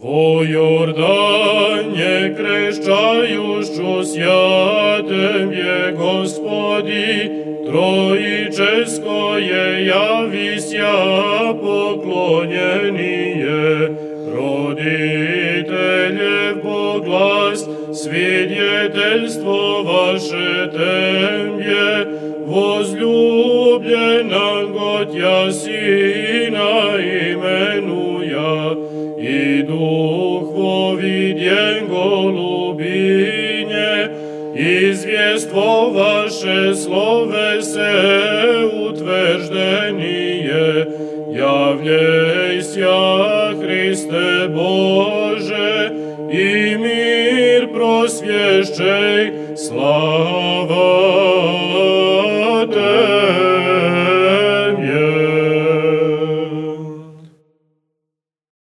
Во Јордање крещајушчу свјатем je Господи, Троическое явися поклонение, родителев Боглас, свидетельство ваше тембе, возлюбленного Тя Сина именуя, и Дух вовиден голубине, извество ваше словесе утверждение, являйся, Христе Боже, и мир просвещей, слава